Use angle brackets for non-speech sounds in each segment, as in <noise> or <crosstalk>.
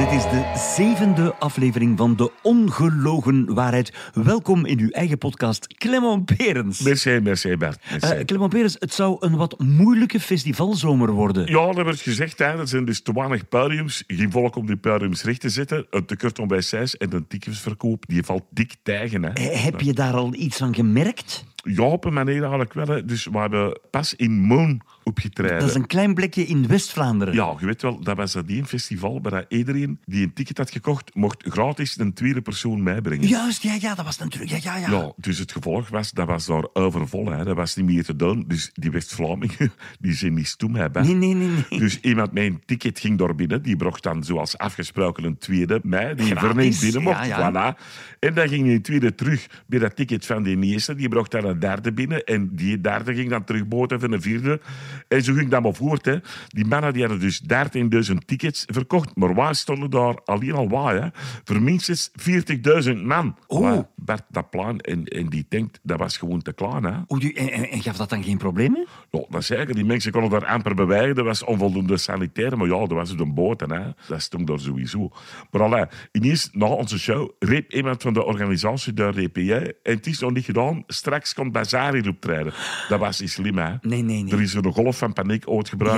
Dit is de zevende aflevering van De Ongelogen Waarheid. Welkom in uw eigen podcast, Clement Perens. Merci, merci Bert. Merci. Clement Perens, het zou een wat moeilijke festivalzomer worden. ja, dat werd gezegd. Hè. Er zijn dus te weinig podiums. Geen volk om die podiums recht te zetten. Een tekort om bij cijs en de ticketsverkoop die valt dik tegen. Hè. Eh, Heb je daar al iets van gemerkt? Ja, op een manier eigenlijk wel. Hè. Dus we hebben pas in Moon opgetreden. Dat is een klein plekje in West-Vlaanderen. Ja, je weet wel, dat was dat één festival waar iedereen die een ticket had gekocht, mocht gratis een tweede persoon meebrengen. Juist, ja, ja, dat was natuurlijk... Ja, ja, ja. Ja, dus het gevolg was, dat was daar overvol. Hè. Dat was niet meer te doen. Dus die West-Vlamingen, <laughs> die zijn niet stoem. Bert. Nee, nee, nee, nee. Dus iemand met een ticket ging door binnen. Die bracht dan, zoals afgesproken, een tweede mij. Die verneemt binnen mocht. ja, ja. Voilà. En dan ging die tweede terug bij dat ticket van die eerste. Die bracht dan een derde binnen. En die derde ging dan terug boten van een vierde. En zo ging dat maar voort. Hè. Die mannen die hadden dus 13.000 tickets verkocht. Maar waar stonden daar alleen al waar? Hè? Voor minstens 40.000 man. Oh. Bert dat plan. En, en die denkt, dat was gewoon te klein. Hè. Oei, en, en, en gaf dat dan geen problemen? Ja, dat zeker. Die mensen konden daar amper bewegen. Er was onvoldoende sanitair. Maar ja, dat was dus een boot. Hè. Dat stond daar sowieso. Maar allee, ineens, na onze show, reep iemand van de organisatie daar RPJ. En het is nog niet gedaan. Straks komt Bazari optreden. Dat was niet slim, hè. Nee, nee, nee. Er is een golf van paniek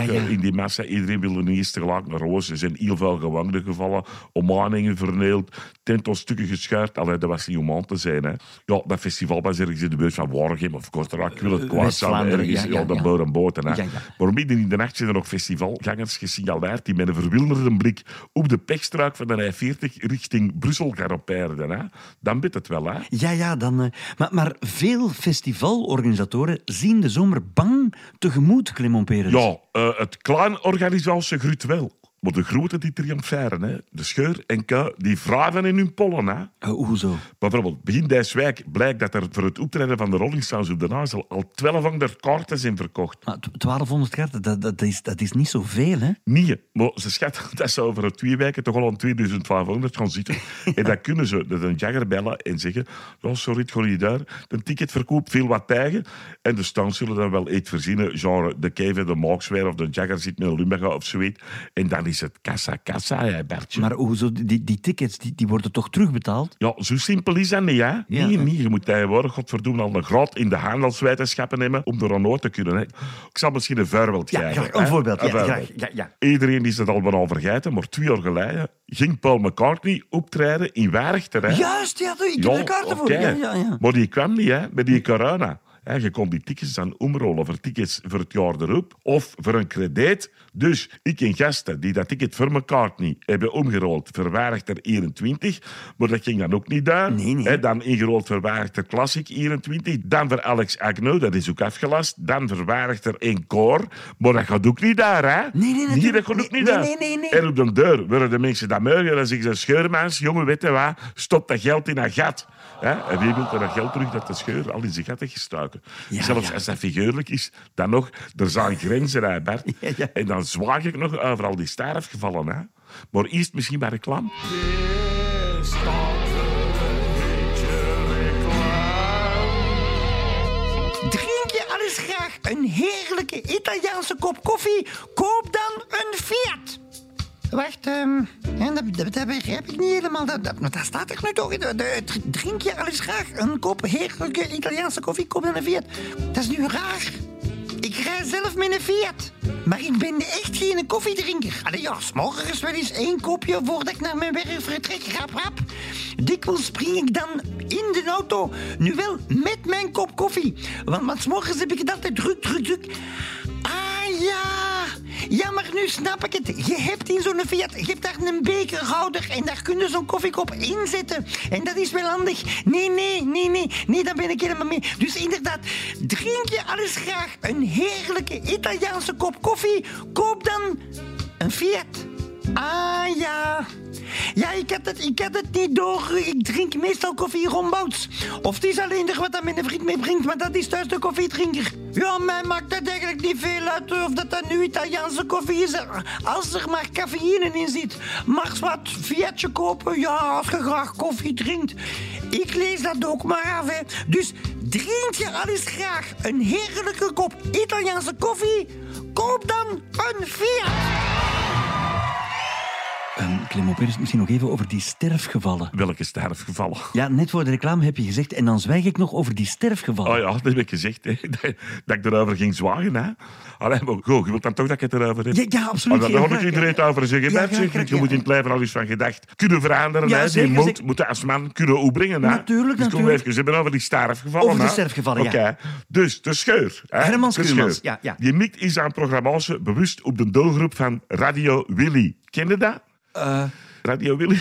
Ja, ja. in die massa. Iedereen wilde niet eens tegelijk naar Roos. Er zijn heel veel gewonden gevallen. Ommaningen verneeld. Tent tot stukken gescheurd. Allee, dat was niet om aan te zijn, hè. Ja, dat festival was ergens in de buurt van Waregem of Kortrijk. Ik wil het kwaad zijn. Ergens, ja, ja, ja, boten, hè. Maar midden in de nacht zijn er nog festivalgangers gesignaleerd die met een verwilderde blik op de pekstruik van de I-40 richting Brussel galoppeerden. Hè. Dan bit het wel, hè. Ja, ja, dan... eh, maar, maar veel festivalorganisatoren zien de zomer bang tegemoet, Clement Perens. Ja, eh, het klein organisatie groeit wel. Maar de grote die triomferen, hè. de scheur en K, die vragen in hun pollen. Hè. Eh, hoezo? Bijvoorbeeld, begin deze week blijkt dat er voor het optreden van de Rolling Stones op de Nazel al 1200 kaarten zijn verkocht. Maar tw- 1200 kaarten, dat, dat, is, dat is niet zoveel, hè? Nee, maar ze schatten <laughs> dat ze over twee weken toch al aan 2500 gaan zitten. <laughs> en dan kunnen ze de een jagger bellen en zeggen: oh, sorry, het gaat niet daar. De ticketverkoop viel wat tegen. En de Stones zullen dan wel iets verzinnen, genre de Kevin, de Markswear of de Jagger zit met een Lumega of zoiets. En dan is het kassa, kassa, hè, Bertje. Maar hoezo, die, die tickets die, die worden toch terugbetaald? Ja, zo simpel is dat niet, hè? Ja. Nee, nee, je moet tegenwoordig, godverdomme, al een graad in de handelswetenschappen nemen om er aan te kunnen. Hè. Ik zal misschien een voorbeeld Ja, geven. een voorbeeld. Ja, graag, ja, ja. Iedereen is het al bijna vergeten, maar twee jaar geleden ging Paul McCartney optreden in Werchter. Hè. Juist, ja, ik heb er kaarten voor. Maar die kwam niet, hè, met die corona. Hè, je kon die tickets dan omrollen voor tickets voor het jaar erop of voor een krediet. Dus ik en gasten die dat ticket voor McCartney hebben omgerold voor Werchter 21, maar dat ging dan ook niet daar. Nee, nee. Hè, dan ingerold voor Werchter Classic 21, dan voor Alex Agnew, dat is ook afgelast. Dan voor Werchter Encore, maar dat gaat ook niet daar, hè? Nee, nee, dat natuurlijk. gaat ook Nee, niet nee, daar. nee, nee, nee. En op de deur willen de mensen dat mogen. Dan zeggen ze, scheurmans, jongen, weet je wat? Stop dat geld in een gat. Ja, en wie wil er dat geld terug dat de scheur al in zijn gat heeft Ja, Zelfs ja. als dat figuurlijk is, dan nog, er zijn grenzen, hè, Bert. Ja. En dan zwaag ik nog over al die sterfgevallen. Hè. Maar eerst misschien bij reclame. Drink je al eens graag een heerlijke Italiaanse kop koffie? Koop dan een Fiat. Wacht, ehm, dat, dat, dat begrijp ik niet helemaal. Dat, dat, staat er nu toch in. Drink je al eens graag een kop heerlijke Italiaanse koffie? Koop dan een Fiat. Dat is nu raar. Ik rij zelf met een Fiat. Maar ik ben echt geen koffiedrinker. Allee, ja, s'morgens wel eens één kopje voordat ik naar mijn werk vertrek. Rap, rap. Dikwijls spring ik dan in de auto. Nu wel met mijn kop koffie. Want, want s'morgens heb ik het altijd druk, druk, druk. Ja. Maar nu snap ik het. Je hebt in zo'n Fiat, je hebt daar een bekerhouder en daar kun je zo'n koffiekop in zetten. En dat is wel handig. Nee, nee, nee, nee. Nee, daar ben ik helemaal mee. Dus inderdaad, drink je alles graag een heerlijke Italiaanse kop koffie? Koop dan een Fiat. Ah ja. Ja, ik had, het, ik had het niet door. Ik drink meestal koffie rombouts. Of het is alleen er wat mijn vriend meebrengt, maar dat is thuis de koffiedrinker. Ja, mij maakt het eigenlijk niet veel uit of dat nu Italiaanse koffie is. Als er maar cafeïne in zit. Mag wat Fiatje kopen, ja, als je graag koffie drinkt. Ik lees dat ook maar af, hè. Dus drink je al eens graag een heerlijke kop Italiaanse koffie? Koop dan een Fiat. Eerst misschien nog even over die sterfgevallen. Welke sterfgevallen? Ja, net voor de reclame heb je gezegd, en dan zwijg ik nog over die sterfgevallen. Oh ja, dat heb ik gezegd, hè. Dat, <laughs> dat ik erover ging zwagen. Hè. Allee, maar goed, je wilt dan toch dat ik het erover heb? Ja, ja, absoluut. Maar Heel daar wil ik iedereen ja. over zeggen. Ja, graag, graag, je moet in het leven al eens van gedacht kunnen veranderen. Ja, hè. zeker, Die moet, moet als man kunnen opbrengen. Hè. Natuurlijk, dus natuurlijk. even hebben over die sterfgevallen. Over de sterfgevallen, ja. Oké, dus de scheur. Hè. Herman De Schuurmans, scheur. ja, ja. Die mikt is aan programma's bewust op de doelgroep van Radio Willy. Ken je dat? Uh, Radio Willy?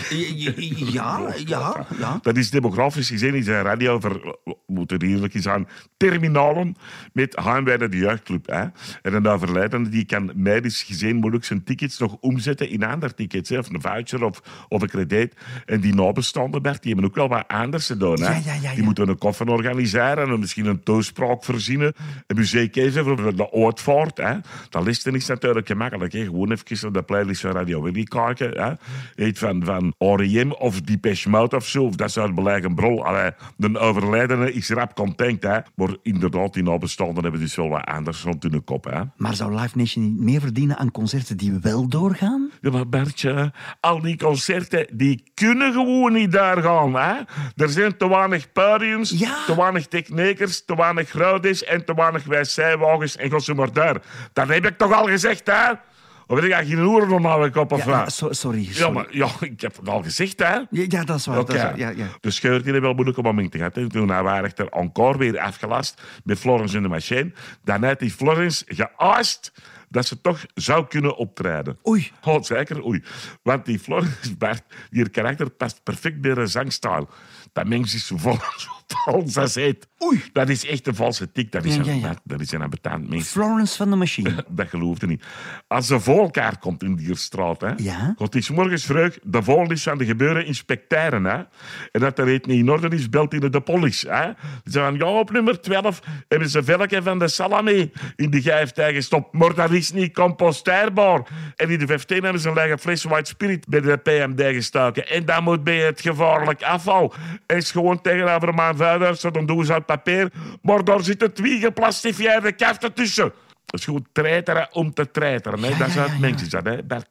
ja, ja, ja. Dat is demografisch gezien is een radio voor, we moeten er eerlijk aan, terminalen met heimwee naar de jeugdclub. Hè. En een overledene die kan medisch gezien moeilijk zijn tickets nog omzetten in andere tickets. Hè. Of een voucher of, of een krediet. En die nabestaanden, Bert, die hebben ook wel wat anders te doen. Hè. Ja, ja, ja, Die moeten een koffer organiseren en misschien een toespraak verzinnen. Een muziekje voor de uitvaart. Hè. Dat listen is natuurlijk gemakkelijk. Hè. Gewoon even op de playlist van Radio Willy kijken. Hè. Van, van R.E.M. of Depeche Mode of zo. Of dat zou beleg een brol. Allee, de overledene is rap content. Hè. Maar inderdaad, die nabestaanden hebben dus wel wat anders rond hun kop. Hè. Maar zou Live Nation niet meer verdienen aan concerten die wel doorgaan? Ja, maar Bertje, al die concerten, die kunnen gewoon niet daar gaan. Hè? Er zijn te weinig podiums, Ja. te weinig technikers, te weinig grootjes en te weinig wc-wagens en ga maar daar. Dat heb ik toch al gezegd, hè? Of weet ik geen oren om mijn kop of Ja, ja, wat? so- sorry. Ja, sorry. maar ja, ik heb het al gezegd, hè? Ja, ja, dat is waar. Oké. Dat is waar. Ja, ja. De scheur die hebben wel moeilijke momenten gehad. hè. Toen waren er encore weer afgelast met Florence in de machine. Dan heeft die Florence geaast dat ze toch zou kunnen optreden. Oei. Oh, zeker, oei. Want die Florence Bart, die karakter past perfect bij haar zangstijl. Dat mens is zo vol vals als heet. Oei. Dat is echt een valse tik. Dat is, Ja, een, ja. Dat is een ambetant mens. Florence van de Machine. <laughs> Dat geloofde niet. Als ze voor elkaar komt in die straat, hè, Ja? die morgens vroeg de volgende van de gebeuren inspecteren. Hè, en dat er iets niet in orde is, belt hij de politie. Hè. Ze van, ja, op nummer 12 hebben ze velken van de salami in de gijftij gestopt. Maar dat is niet composteerbaar. En in de 15 hebben ze een lege fles white spirit bij de PMD gestoken. En dat moet bij het gevaarlijk afval. En is gewoon tegenover mijn vuilhuis, dan doen ze uit papier. Maar daar zitten twee geplastifieerde kaften tussen. Dat is gewoon treiteren om te treiteren. Hè. Ja, dat is ja, mensen, dat, hè, Bert.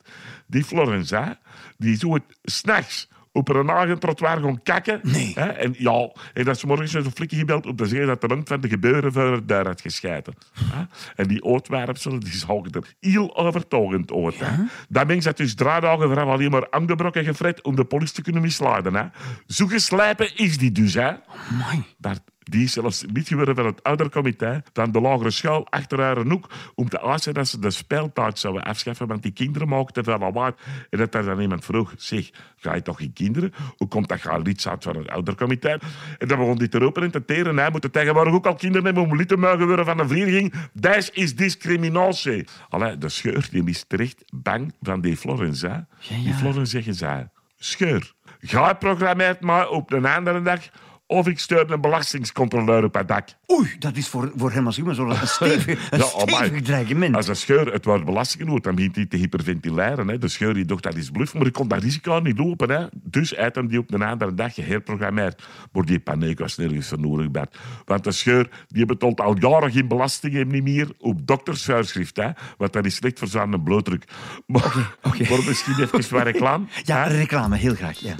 Die Florence, hè, die zo het s'nachts op een eigen trottoir gaan kakken. Nee. Hè, en ja, en dat is morgens een flikje gebeld om te zeggen dat de rand van de gebeuren het deur had gescheiden. Hè. En die ootwerpselen, die zagen er heel overtogend uit. Hè. Dat mens had dus drie dagen vooraf alleen maar aangebroken gefret om de politie te kunnen misleiden. Hè. Zo geslijpen is die dus, hè. Mooi. Bert, die is zelfs niet geworden van het oudercomité dan de lagere school achter haar hoek om te eisen dat ze de speeltijd zouden afschaffen, want die kinderen te veel lawaai. En dat er dan iemand vroeg, zeg, ga je toch geen kinderen? Hoe komt dat je lid zat van het oudercomité? En dan begon die te roepen en te teren. Hij moet tegenwoordig ook al kinderen hebben om lid te mogen worden van een vereniging. Dat is discriminatie. Allee, de scheur die is terecht bang van die Florence. Hè? ja. Die Florence zeggen zij, scheur, ga programmeert maar op een andere dag of ik stuur een belastingscontroleur op het dak. Oei, dat is voor, voor Herman Schuurmans wel een <laughs> stevig, een Ja, stevig dreigement. Als een scheur het wordt belastingen wordt, dan begint hij te hyperventileren. Hè. De scheur die dacht dat is bluff, maar ik kon dat risico niet lopen. Hè. Dus uit hem die op een andere dag geherprogrammeerd. Maar die paniek was nergens voor nodig, Bert. Want de scheur die betaalt al jaren geen belastingen niet meer op doktersvuurschrift. Hè. Want dat is slecht voor zijn bloeddruk. Maar, oké. maar misschien even wat reclame. <laughs> ja, reclame, heel graag. Ja.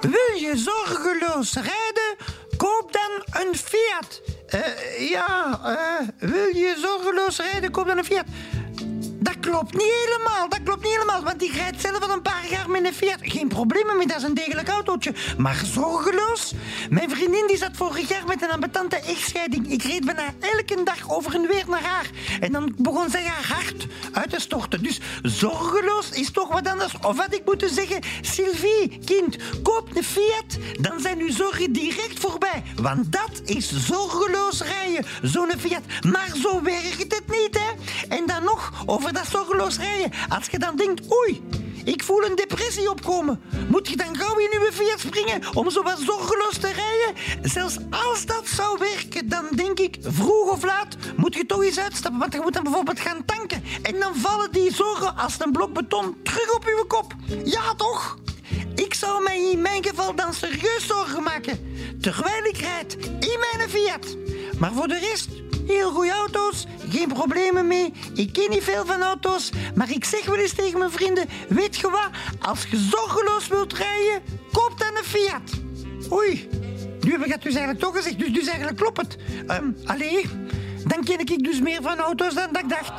Wil je zorgeloos rijden? Koop dan een Fiat. Eh, ja, eh, wil je zorgeloos rijden? Koop dan een Fiat. Dat klopt niet helemaal, dat klopt niet helemaal, want die rijdt zelf al een paar jaar met een Fiat. Geen problemen met, dat is een degelijk autootje. Maar zorgeloos? Mijn vriendin die zat vorig jaar met een ambetante echtscheiding. Ik reed bijna elke dag over en weer naar haar. En dan begon zij haar hart uit te storten. Dus zorgeloos is toch wat anders. Of wat ik moet zeggen, Sylvie, kind, koop een Fiat, dan zijn uw zorgen direct voorbij. Want dat is zorgeloos rijden, zo'n Fiat. Maar zo werkt het niet, hè. En dan nog, over dat zorgeloos rijden. Als je dan denkt, oei, ik voel een depressie opkomen. Moet je dan gauw in uw Fiat springen om zo wat zorgeloos te rijden? Zelfs als dat zou werken, dan denk ik, vroeg of laat moet je toch eens uitstappen. Want je moet dan bijvoorbeeld gaan tanken. En dan vallen die zorgen als een blok beton terug op uw kop. Ja, toch? Ik zou mij in mijn geval dan serieus zorgen maken. Terwijl ik rijd in mijn Fiat. Maar voor de rest, heel goede auto's, geen problemen mee. Ik ken niet veel van auto's, maar ik zeg wel eens tegen mijn vrienden, weet je wat? Als je zorgeloos wilt rijden, koop dan een Fiat. Oei, nu heb ik het dus eigenlijk toch gezegd, dus, dus eigenlijk klopt het. Um, allee, dan ken ik dus meer van auto's dan dat ik dacht.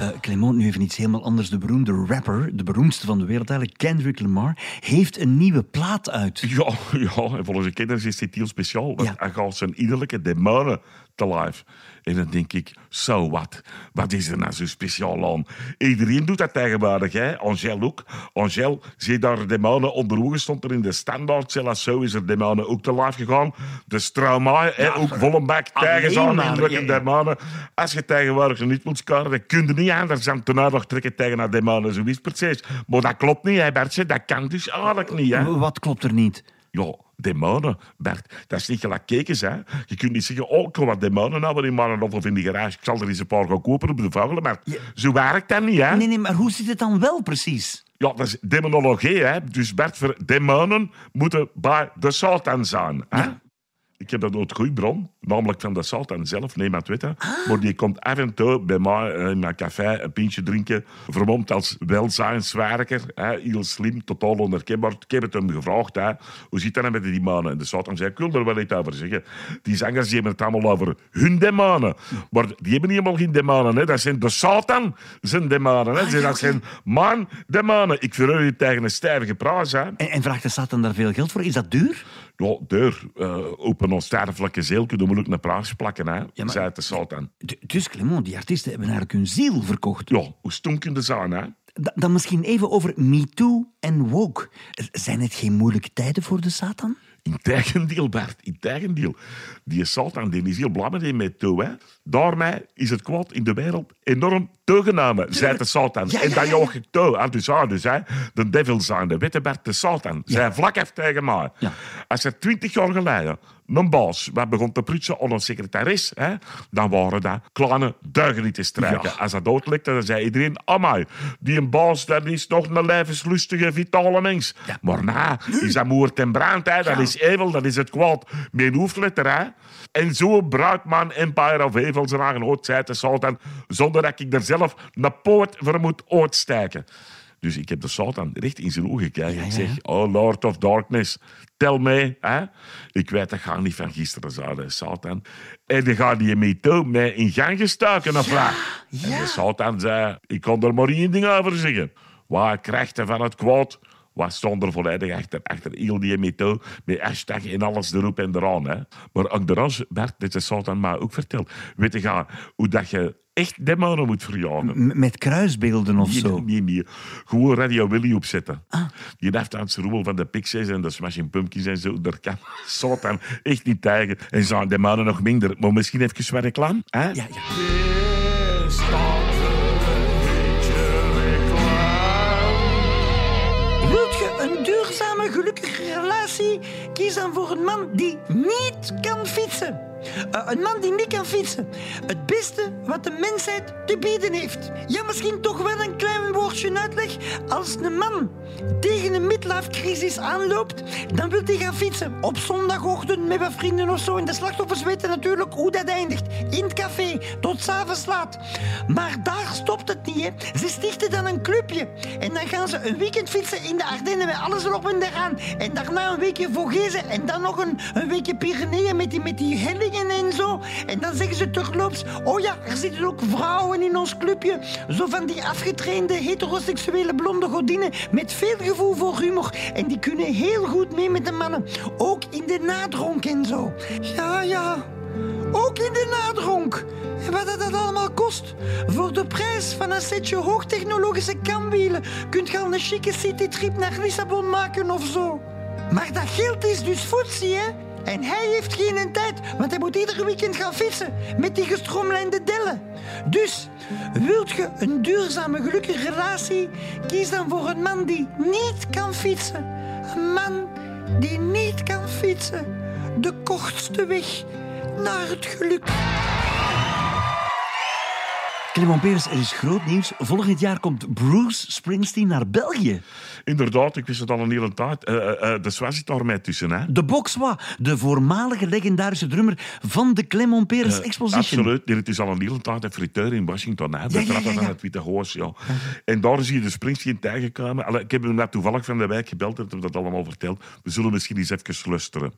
Uh, Clement, nu even iets helemaal anders. De beroemde rapper, de beroemdste van de wereld eigenlijk, Kendrick Lamar, heeft een nieuwe plaat uit. <laughs> Ja, ja en volgens de kinderen is dit heel speciaal. Want hij gaat zijn innerlijke demonen te live. En dan denk ik, zo wat? Wat is er nou zo speciaal aan? Iedereen doet dat tegenwoordig, hè? Angel ook. Angel, zie daar de mannen onder stond er in de standaard. Zelfs zo is er de mannen ook te live gegaan. De Strauma, hè, ook volle bak tegen zijn indrukken de mannen. Als je tegenwoordig niet moet scoren, dan kun je niet anders dan ten nog trekken tegen de mannen. Zo is het precies. Maar dat klopt niet, hè, Bertje. Dat kan dus eigenlijk niet, hè? Wat klopt er niet? Ja, demonen, Bert. Dat is niet gelijk kekens, hè. Je kunt niet zeggen, oh, ik wat demonen hebben in mannen of in de garage. Ik zal er eens een paar gaan kopen op de vogelen. Maar zo werkt dat niet, hè. Nee, nee, maar hoe zit het dan wel precies? Ja, dat is demonologie, hè. Dus Bert, voor demonen moeten bij de Satan zijn, hè. Ja. Ik heb dat uit goede bron, namelijk van de Sultan zelf, nee, maar weten. Ah. Maar die komt af en toe bij mij eh, in mijn café een pintje drinken, vermomd als welzijnswerker, hè, heel slim, totaal onherkenbaar. Ik heb het hem gevraagd, hè, hoe zit dat nou met die mannen? En de Sultan zei, ik wil er wel iets over zeggen. Die zangers die hebben het allemaal over hun demonen. Maar die hebben niet helemaal geen demonen, hè. dat zijn de Satan zijn demonen. Hè. Ah, dat zijn man demonen. Ik verhuur je tegen een stijve prijs. Hè. En, en vraagt de Satan daar veel geld voor? Is dat duur? Ja, deur. Uh, op een onsterfelijke ziel kun je moeilijk een praatje plakken, hè, ja, zei de Sultan. Dus Clement, die artiesten hebben eigenlijk hun ziel verkocht. Ja, hoe stonken de zijn, hè? Dan misschien even over MeToo en woke. Zijn het geen moeilijke tijden voor de Satan? Integendeel, Bert, integendeel. Die Satan die is heel blij met toe. Hè. Daarmee is het kwaad in de wereld enorm toegenomen, zei de Satan. en dat joog ik toe. Dus, dus hè, de devil zijn, de witte Bert de Satan. Zij vlak heeft tegen mij. Als er twintig jaar geleden een baas wat begon te prutsen aan een secretaris, hè, dan waren dat kleine te strijken. Als dat doodlikte, dan zei iedereen, amai, die een baas, dat is nog een levenslustige, vitale mens. Maar na, is dat moord en brand, hè, dat is evil, dat is het kwaad. Mijn hoofdletter, hè. En zo bruikt man Empire of Evil zijn eigen zei de Sultan, zonder dat ik er zelf een poot voor moet uitsteken. Dus ik heb de Satan recht in zijn ogen gekeken. Ik zeg, oh Lord of Darkness, tel mij. Hè? Ik weet, dat gaat niet van gisteren zijn, Satan. En dan gaat die mee toe, mij in gang gestoken of ja, ja. En de Satan zei, ik kon er maar één ding over zeggen. Waar krachten van het kwaad wat stond er volledig achter, achter heel die methode, met hashtag en alles erop en eraan. Hè. Maar ook de rest, Bert, dit is Sultan maar ook verteld. Weet je hoe dat je echt demonen moet verjagen. met kruisbeelden of nee, zo? Nee, nee, Gewoon Radio Willy opzetten. Ah. Die het rommel van de Pixies en de Smashing Pumpkins en zo. Daar kan <laughs> Sultan echt niet tegen. En zijn demonen nog minder. Maar misschien even wat reclame. Hè? Ja, ja. kies dan voor een man die niet kan fietsen. Uh, een man die niet kan fietsen. Het beste wat de mensheid te bieden heeft. Ja, misschien toch wel een klein woordje uitleg. Als een man tegen een midlife-crisis aanloopt, dan wil hij gaan fietsen. Op zondagochtend met wat vrienden of zo. En de slachtoffers weten natuurlijk hoe dat eindigt. In het café, tot s'avonds laat. Maar daar stopt het niet, hè. Ze stichten dan een clubje. En dan gaan ze een weekend fietsen in de Ardennen met alles erop en eraan. En daarna een weekje Vogezen. En dan nog een, een weekje Pyreneeën met die, met die hellingen en zo. En dan zeggen ze terloops, oh ja, er zitten ook vrouwen in ons clubje. Zo van die afgetrainde heteroseksuele blonde godinnen met veel gevoel voor humor. En die kunnen heel goed mee met de mannen. Ook in de nadronk en zo. Ja, ja. Ook in de nadronk. En wat dat allemaal kost? Voor de prijs van een setje hoogtechnologische kamwielen kunt je al een chique citytrip naar Lissabon maken of zo. Maar dat geld is dus voetzie, hè? En hij heeft geen tijd, want hij moet iedere weekend gaan fietsen met die gestroomlijnde dellen. Dus, wilt je een duurzame, gelukkige relatie? Kies dan voor een man die niet kan fietsen. Een man die niet kan fietsen. De kortste weg naar het geluk. Clement Peres, er is groot nieuws. Volgend jaar komt Bruce Springsteen naar België. Inderdaad, ik wist het al een hele tijd. Uh, uh, de Swa zit daar mee tussen, hè? De Boxwa, de voormalige legendarische drummer van de Clement Peres Uh, Exposition. absoluut. Dit is al een hele tijd een friteur in Washington. Hè? De Ja, ja, trappen ja, van het Witte Huis. Ja. En daar is hier de Springsteen tegengekomen. Allee, ik heb hem net toevallig van de wijk gebeld en heb dat allemaal verteld. We zullen misschien eens even luisteren.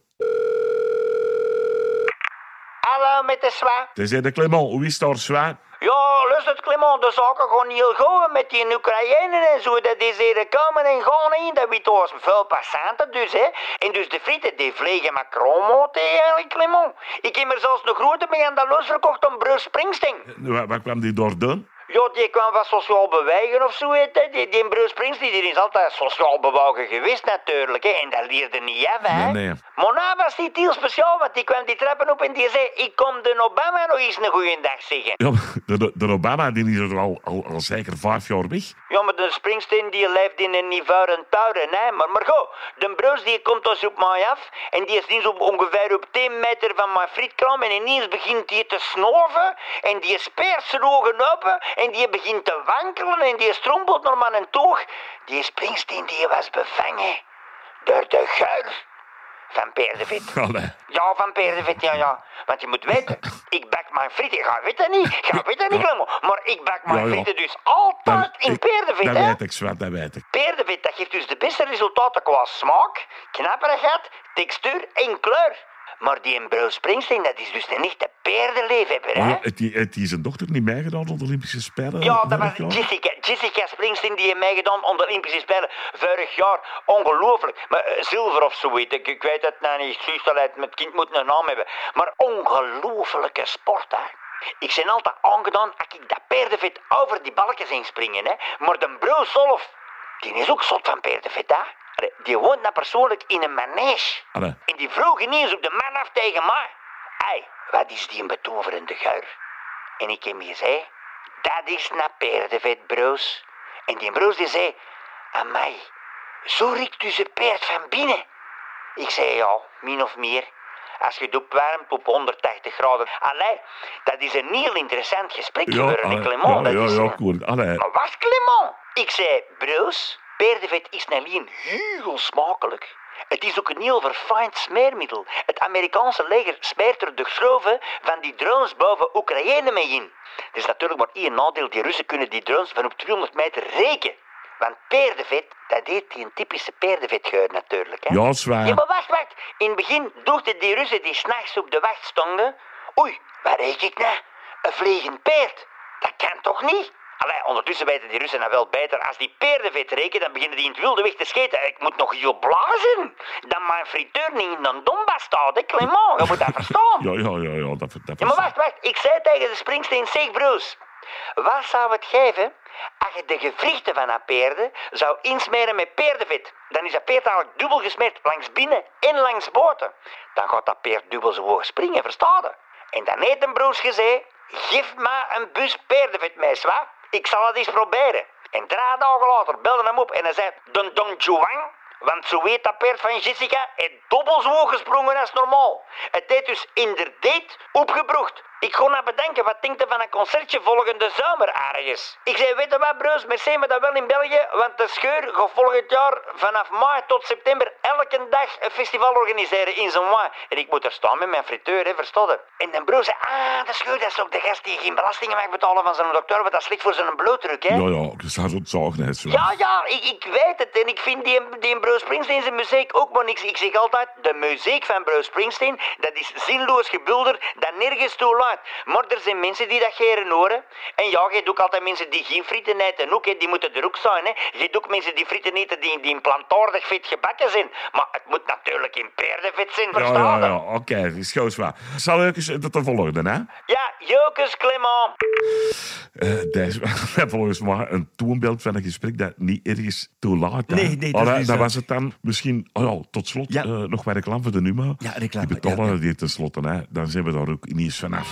Hallo met de zwa. Hij zei de Clement, hoe is daar Swa? Ja, luister Clement, de zaken gaan heel goed met die Oekraïne en zo. Dat is hier komen en gaan in. Dat weet ons veel passanten dus, hè. En dus de frieten, die vliegen kroonmoot eigenlijk, Clement. Ik heb er zelfs de grote bij aan de los verkocht om Bruce Springsteen. Wat, wat kwam die daar doen? Ja, die kwam van sociaal bewegen of zo, je. Die, die Bruce Springsteen die is altijd sociaal bewogen geweest natuurlijk, hè. En dat leerde niet af, hè. Nee, nee. Maar nou was niet heel speciaal, want die kwam die trappen op en die zei... Ik kom de Obama nog eens een goeie dag zeggen. Ja, de, de Obama die is er al, al, al zeker vijf jaar weg. Ja, maar de Springsteen die leeft in een niveau touwen, hè. Maar, maar goed, de Bruce die komt dus op mij af. En die is eens op ongeveer op 10 meter van mijn frietkram. En ineens begint die te snoven. En die speert zijn ogen open. En die begint te wankelen. En die strompelt naar mijn toog. Die Springsteen die was bevangen door de geur van Peer de Vet. Allee. Ja, van Peer de Vet, ja, ja. Want je moet weten, ik bak mijn frieten. Ga weet dat niet, ga weet dat niet, Clemo. Maar ik bak mijn Ja, ja. frieten dus altijd in ik- Peer de Vet, Dat weet ik, Swa, dat weet ik. Peerdevit, dat geeft dus de beste resultaten qua smaak, knapperigheid, textuur en kleur. Maar die in Bruce Springsteen, dat is dus een echte peerdenleefhebber, Maar hè? ja, het, het die zijn dochter niet meegedaan op de Olympische Spelen? Ja, dat was jaar? Jessica. Jessica Springsteen die heeft meegedaan aan de Olympische Spelen vorig jaar. Ongelooflijk. Maar eh, zilver of zo, weet ik. Ik weet het nou niet. Het met kind moet een naam hebben. Maar ongelooflijke sport, hè. Ik ben altijd aangedaan als ik dat peerdevet over die balkjes heen springen, hè. Maar de Bruce zelf, die is ook zot van peerdevet, hè. Allee, Die woont persoonlijk in een manege. Allee. En die vroeg ineens op de man af tegen mij. Hé, wat is die een betoverende geur? En ik heb hem gezegd, dat is naar peerdevet, Bruce. En die Bruce die zei, amai, zo riekt dus een peert van binnen. Ik zei, ja, min of meer. Als je het opwarmt op 180 graden. Allee, dat is een heel interessant gesprek Ja, allee, Clement. ja, dat ja, is, ja, cool. Allee. maar was Clement? Ik zei, Bruce, peerdevet is niet alleen heel smakelijk. Het is ook een heel verfijnd smeermiddel. Het Amerikaanse leger smeert er de schroeven van die drones boven Oekraïne mee in. Er is natuurlijk maar één nadeel. Die Russen kunnen die drones van op 200 meter reken. Want peerdevet, dat heeft die een typische peerdevetgeur natuurlijk. Hè? Ja, zwaar. Ja, maar wacht, wacht. In het begin dachten die Russen die s'nachts op de wacht stonden... Oei, wat reek ik nou? Een vliegend peerd. Dat kan toch niet? Allee, ondertussen weten die Russen nou wel beter. Als die peerdenvet reken, dan beginnen die in het wilde weg te scheten. Ik moet nog heel blazen. Dat mijn friteur niet in een Donbass staat, hè, Clement. Je moet dat verstaan. <laughs> Ja, ja, ja, ja, dat, dat Ja, maar wacht, wacht. Ik zei tegen de Springsteen, zeg Bruce. Wat zou het geven als je de gewrichten van een peerde zou insmeren met peerdevet? Dan is dat peerd eigenlijk dubbel gesmeerd langs binnen en langs buiten. Dan gaat dat peerd dubbel zo hoog springen, versta je? En dan heeft een Bruce gezegd, geef me een bus peerdevet mee, zwa. Ik zal het eens proberen. En drie dagen later belde hem op en hij zei, Don Don Juan, want zo weet dat paard van Jessica het dubbel zo gesprongen als normaal. Het heeft dus inderdaad opgebrocht. Ik ga naar bedenken, wat denkt u van een concertje volgende zomer ergens? Ik zei, weet je wat, Bruce, merci, maar dat wel in België, want de scheur gaat volgend jaar vanaf mei tot september elke dag een festival organiseren in zijn mooi. En ik moet er staan met mijn friteur, hè? En de Bruce zei, ah, de scheur, dat is ook de gast die geen belastingen mag betalen van zijn dokter, want dat is slecht voor zijn bloeddruk, hè? Ja, ja, dat zou zo zagen, hè, zo. Ja, ja, ik, ik weet het. En ik vind die, die Bruce Springsteen zijn muziek ook maar niks. Ik zeg altijd, de muziek van Bruce Springsteen, dat is zinloos gebulder dat nergens toe laat. Maar er zijn mensen die dat geren horen. En ja, je hebt ook altijd mensen die geen frieten eten ook, hè. Die moeten er ook zijn, hè. Je hebt ook mensen die frieten eten die, die in plantaardig vet gebakken zijn. Maar het moet natuurlijk in peerdenvet zijn, verstaan ja, ja, oké, is goed zwaar. Zal ik eens het te volgen, hè? Ja, Jokus Clement. Eh deze, <laughs> volgens mij een toonbeeld van een gesprek dat niet ergens toelaat. hè. Nee, nee, dat Allee, is, dan eh, was het dan misschien... Oh ja, tot slot Ja. eh, nog maar reclame voor de Numa. Ja, reclame, Die betalen ja, ja. die tenslotte, hè. Dan zijn we daar ook niet eens vanaf.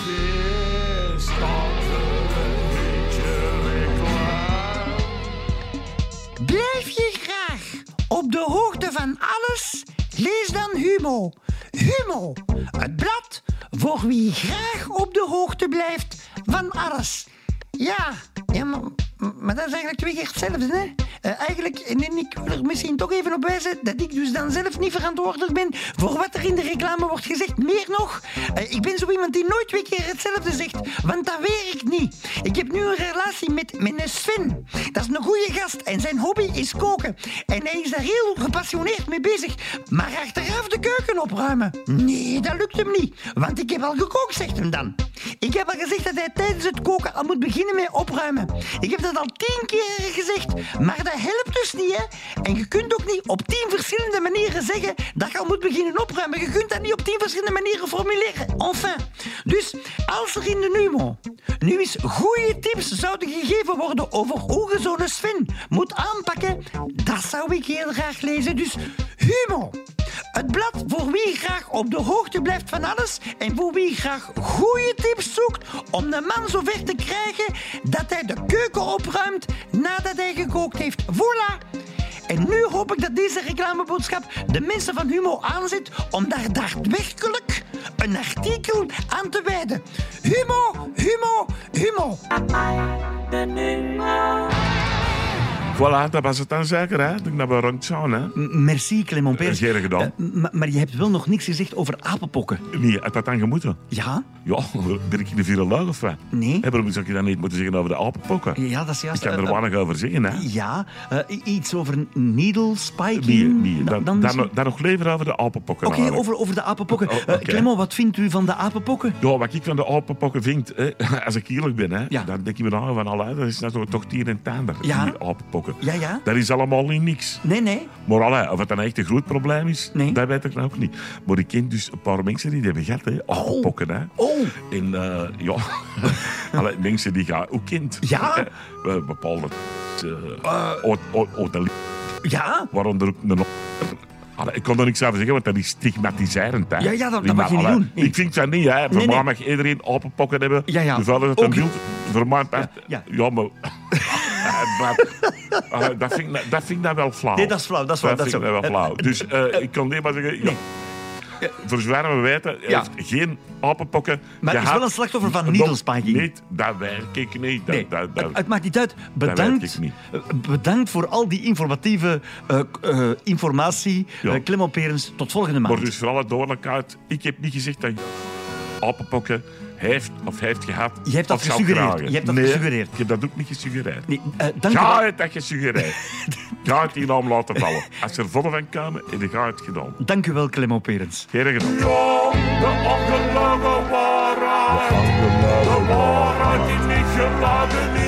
Blijf je graag op de hoogte van alles? Lees dan Humo. Humo, het blad voor wie graag op de hoogte blijft van alles. Ja, ja maar, maar dat is eigenlijk twee keer hetzelfde, hè? Eh, eigenlijk, en ik wil er misschien toch even op wijzen dat ik dus dan zelf niet verantwoordelijk ben voor wat er in de reclame wordt gezegd. Meer nog, eh, ik ben zo iemand die nooit twee keer hetzelfde zegt, want dat werkt niet. Ik heb nu een relatie met, een Sven. Dat is een goede gast en zijn hobby is koken. En hij is daar heel gepassioneerd mee bezig. Maar achteraf de keuken opruimen? Nee, dat lukt hem niet. Want ik heb al gekookt, zegt hem dan. Ik heb al gezegd dat hij tijdens het koken al moet beginnen met opruimen. Ik heb dat al tien keer gezegd, maar dat helpt dus niet, hè? En je kunt ook niet op tien verschillende manieren zeggen dat je al moet beginnen opruimen. Je kunt dat niet op tien verschillende manieren formuleren. Enfin. Dus als er in de Numo nu eens goede tips zouden gegeven worden over hoe je zo'n Sven moet aanpakken, dat zou ik heel graag lezen. Dus Humo. Het blad voor wie graag op de hoogte blijft van alles en voor wie graag goede tips zoekt om de man zover te krijgen dat hij de keuken opruimt nadat hij gekookt heeft. Voilà! En nu hoop ik dat deze reclameboodschap de mensen van Humo aanzet om daar daadwerkelijk een artikel aan te wijden. Humo, Humo, Humo. Voilà, dat was het dan zeker, hè? Dat ik naar rond zou, hè? Merci, Clement Peers. Geen gedaan. Eh, ma- maar je hebt wel nog niks gezegd over apenpokken. Nee, had dat dan gemoeten? Ja? Ja, ben ik in de viroloog of wat? Nee. Waarom zou je dan niet moeten zeggen over de apenpokken? Ja, dat is Ik juist. kan er Eh, weinig over zeggen, hè? Ja, eh, iets over needle spiking. Nee, nee. Da- Dan, dan, dan nog liever over de apenpokken. Oké, over, over de apenpokken. Oh, Eh. Clement, wat vindt u van de apenpokken? Ja, wat ik van de apenpokken vind, hè, <laughs> als ik eerlijk ben, hè, Ja. dan denk ik me nou van, allee, dat is nou toch, toch tier en tander, Ja. die apenpokken. Ja, ja. Dat is allemaal niet niks. Nee, nee. Maar allee, of het dan echt een groot probleem is, Nee. dat weet ik nou ook niet. Maar ik ken dus een paar mensen die dat hebben gehad, hè, apenpokken. Hè. Oh. En eh, ja, <laughs> allee, mensen die gaan ook kind. Ja. <laughs> Bepaalde... Uh, Ja? waaronder ook een... Allee, ik kon er niks over zeggen, want dat is stigmatiserend. Hè. Ja, ja, dat- dat mag je niet doen. Nee. Ik vind dat niet. Hè. Voor Nee, mag iedereen apenpokken hebben. Ja, ja. Hoeveel dat dan Ook- wilt. Voor mij... Ja, ja. ja. maar... <laughs> Maar, eh, dat, vind ik, dat vind ik nou wel flauw. Nee, dat is flauw, dat is flauw, Dat dat vind is ik nou wel flauw. Dus eh, ik kan alleen maar zeggen... Ja, voor we weten, Ja. heeft geen apenpokken Maar het is wel een slachtoffer van spiking. Niet, dat werk ik niet. Dat, Nee, dat, dat, het, het maakt niet uit. Bedankt, niet. eh, bedankt voor al die informatieve k- eh, informatie. Ja. Clement Perens, tot volgende maand. Maar dus voor alle duidelijkheid, ik heb niet gezegd dat apenpokken heeft of heeft gehad. Je hebt dat gesuggereerd. Je hebt dat nee, gesuggereerd. Ik heb dat ook niet gesuggereerd. Nee, eh, dank Ga het dat gesuggereerd. <laughs> Ga het die naam laten vallen. Als er volle van komen, en dan ga het gedaan. Dank u wel, Clement Perens. Geen gedaan. De ongelogen waarheid. De waarheid die niet geladen is.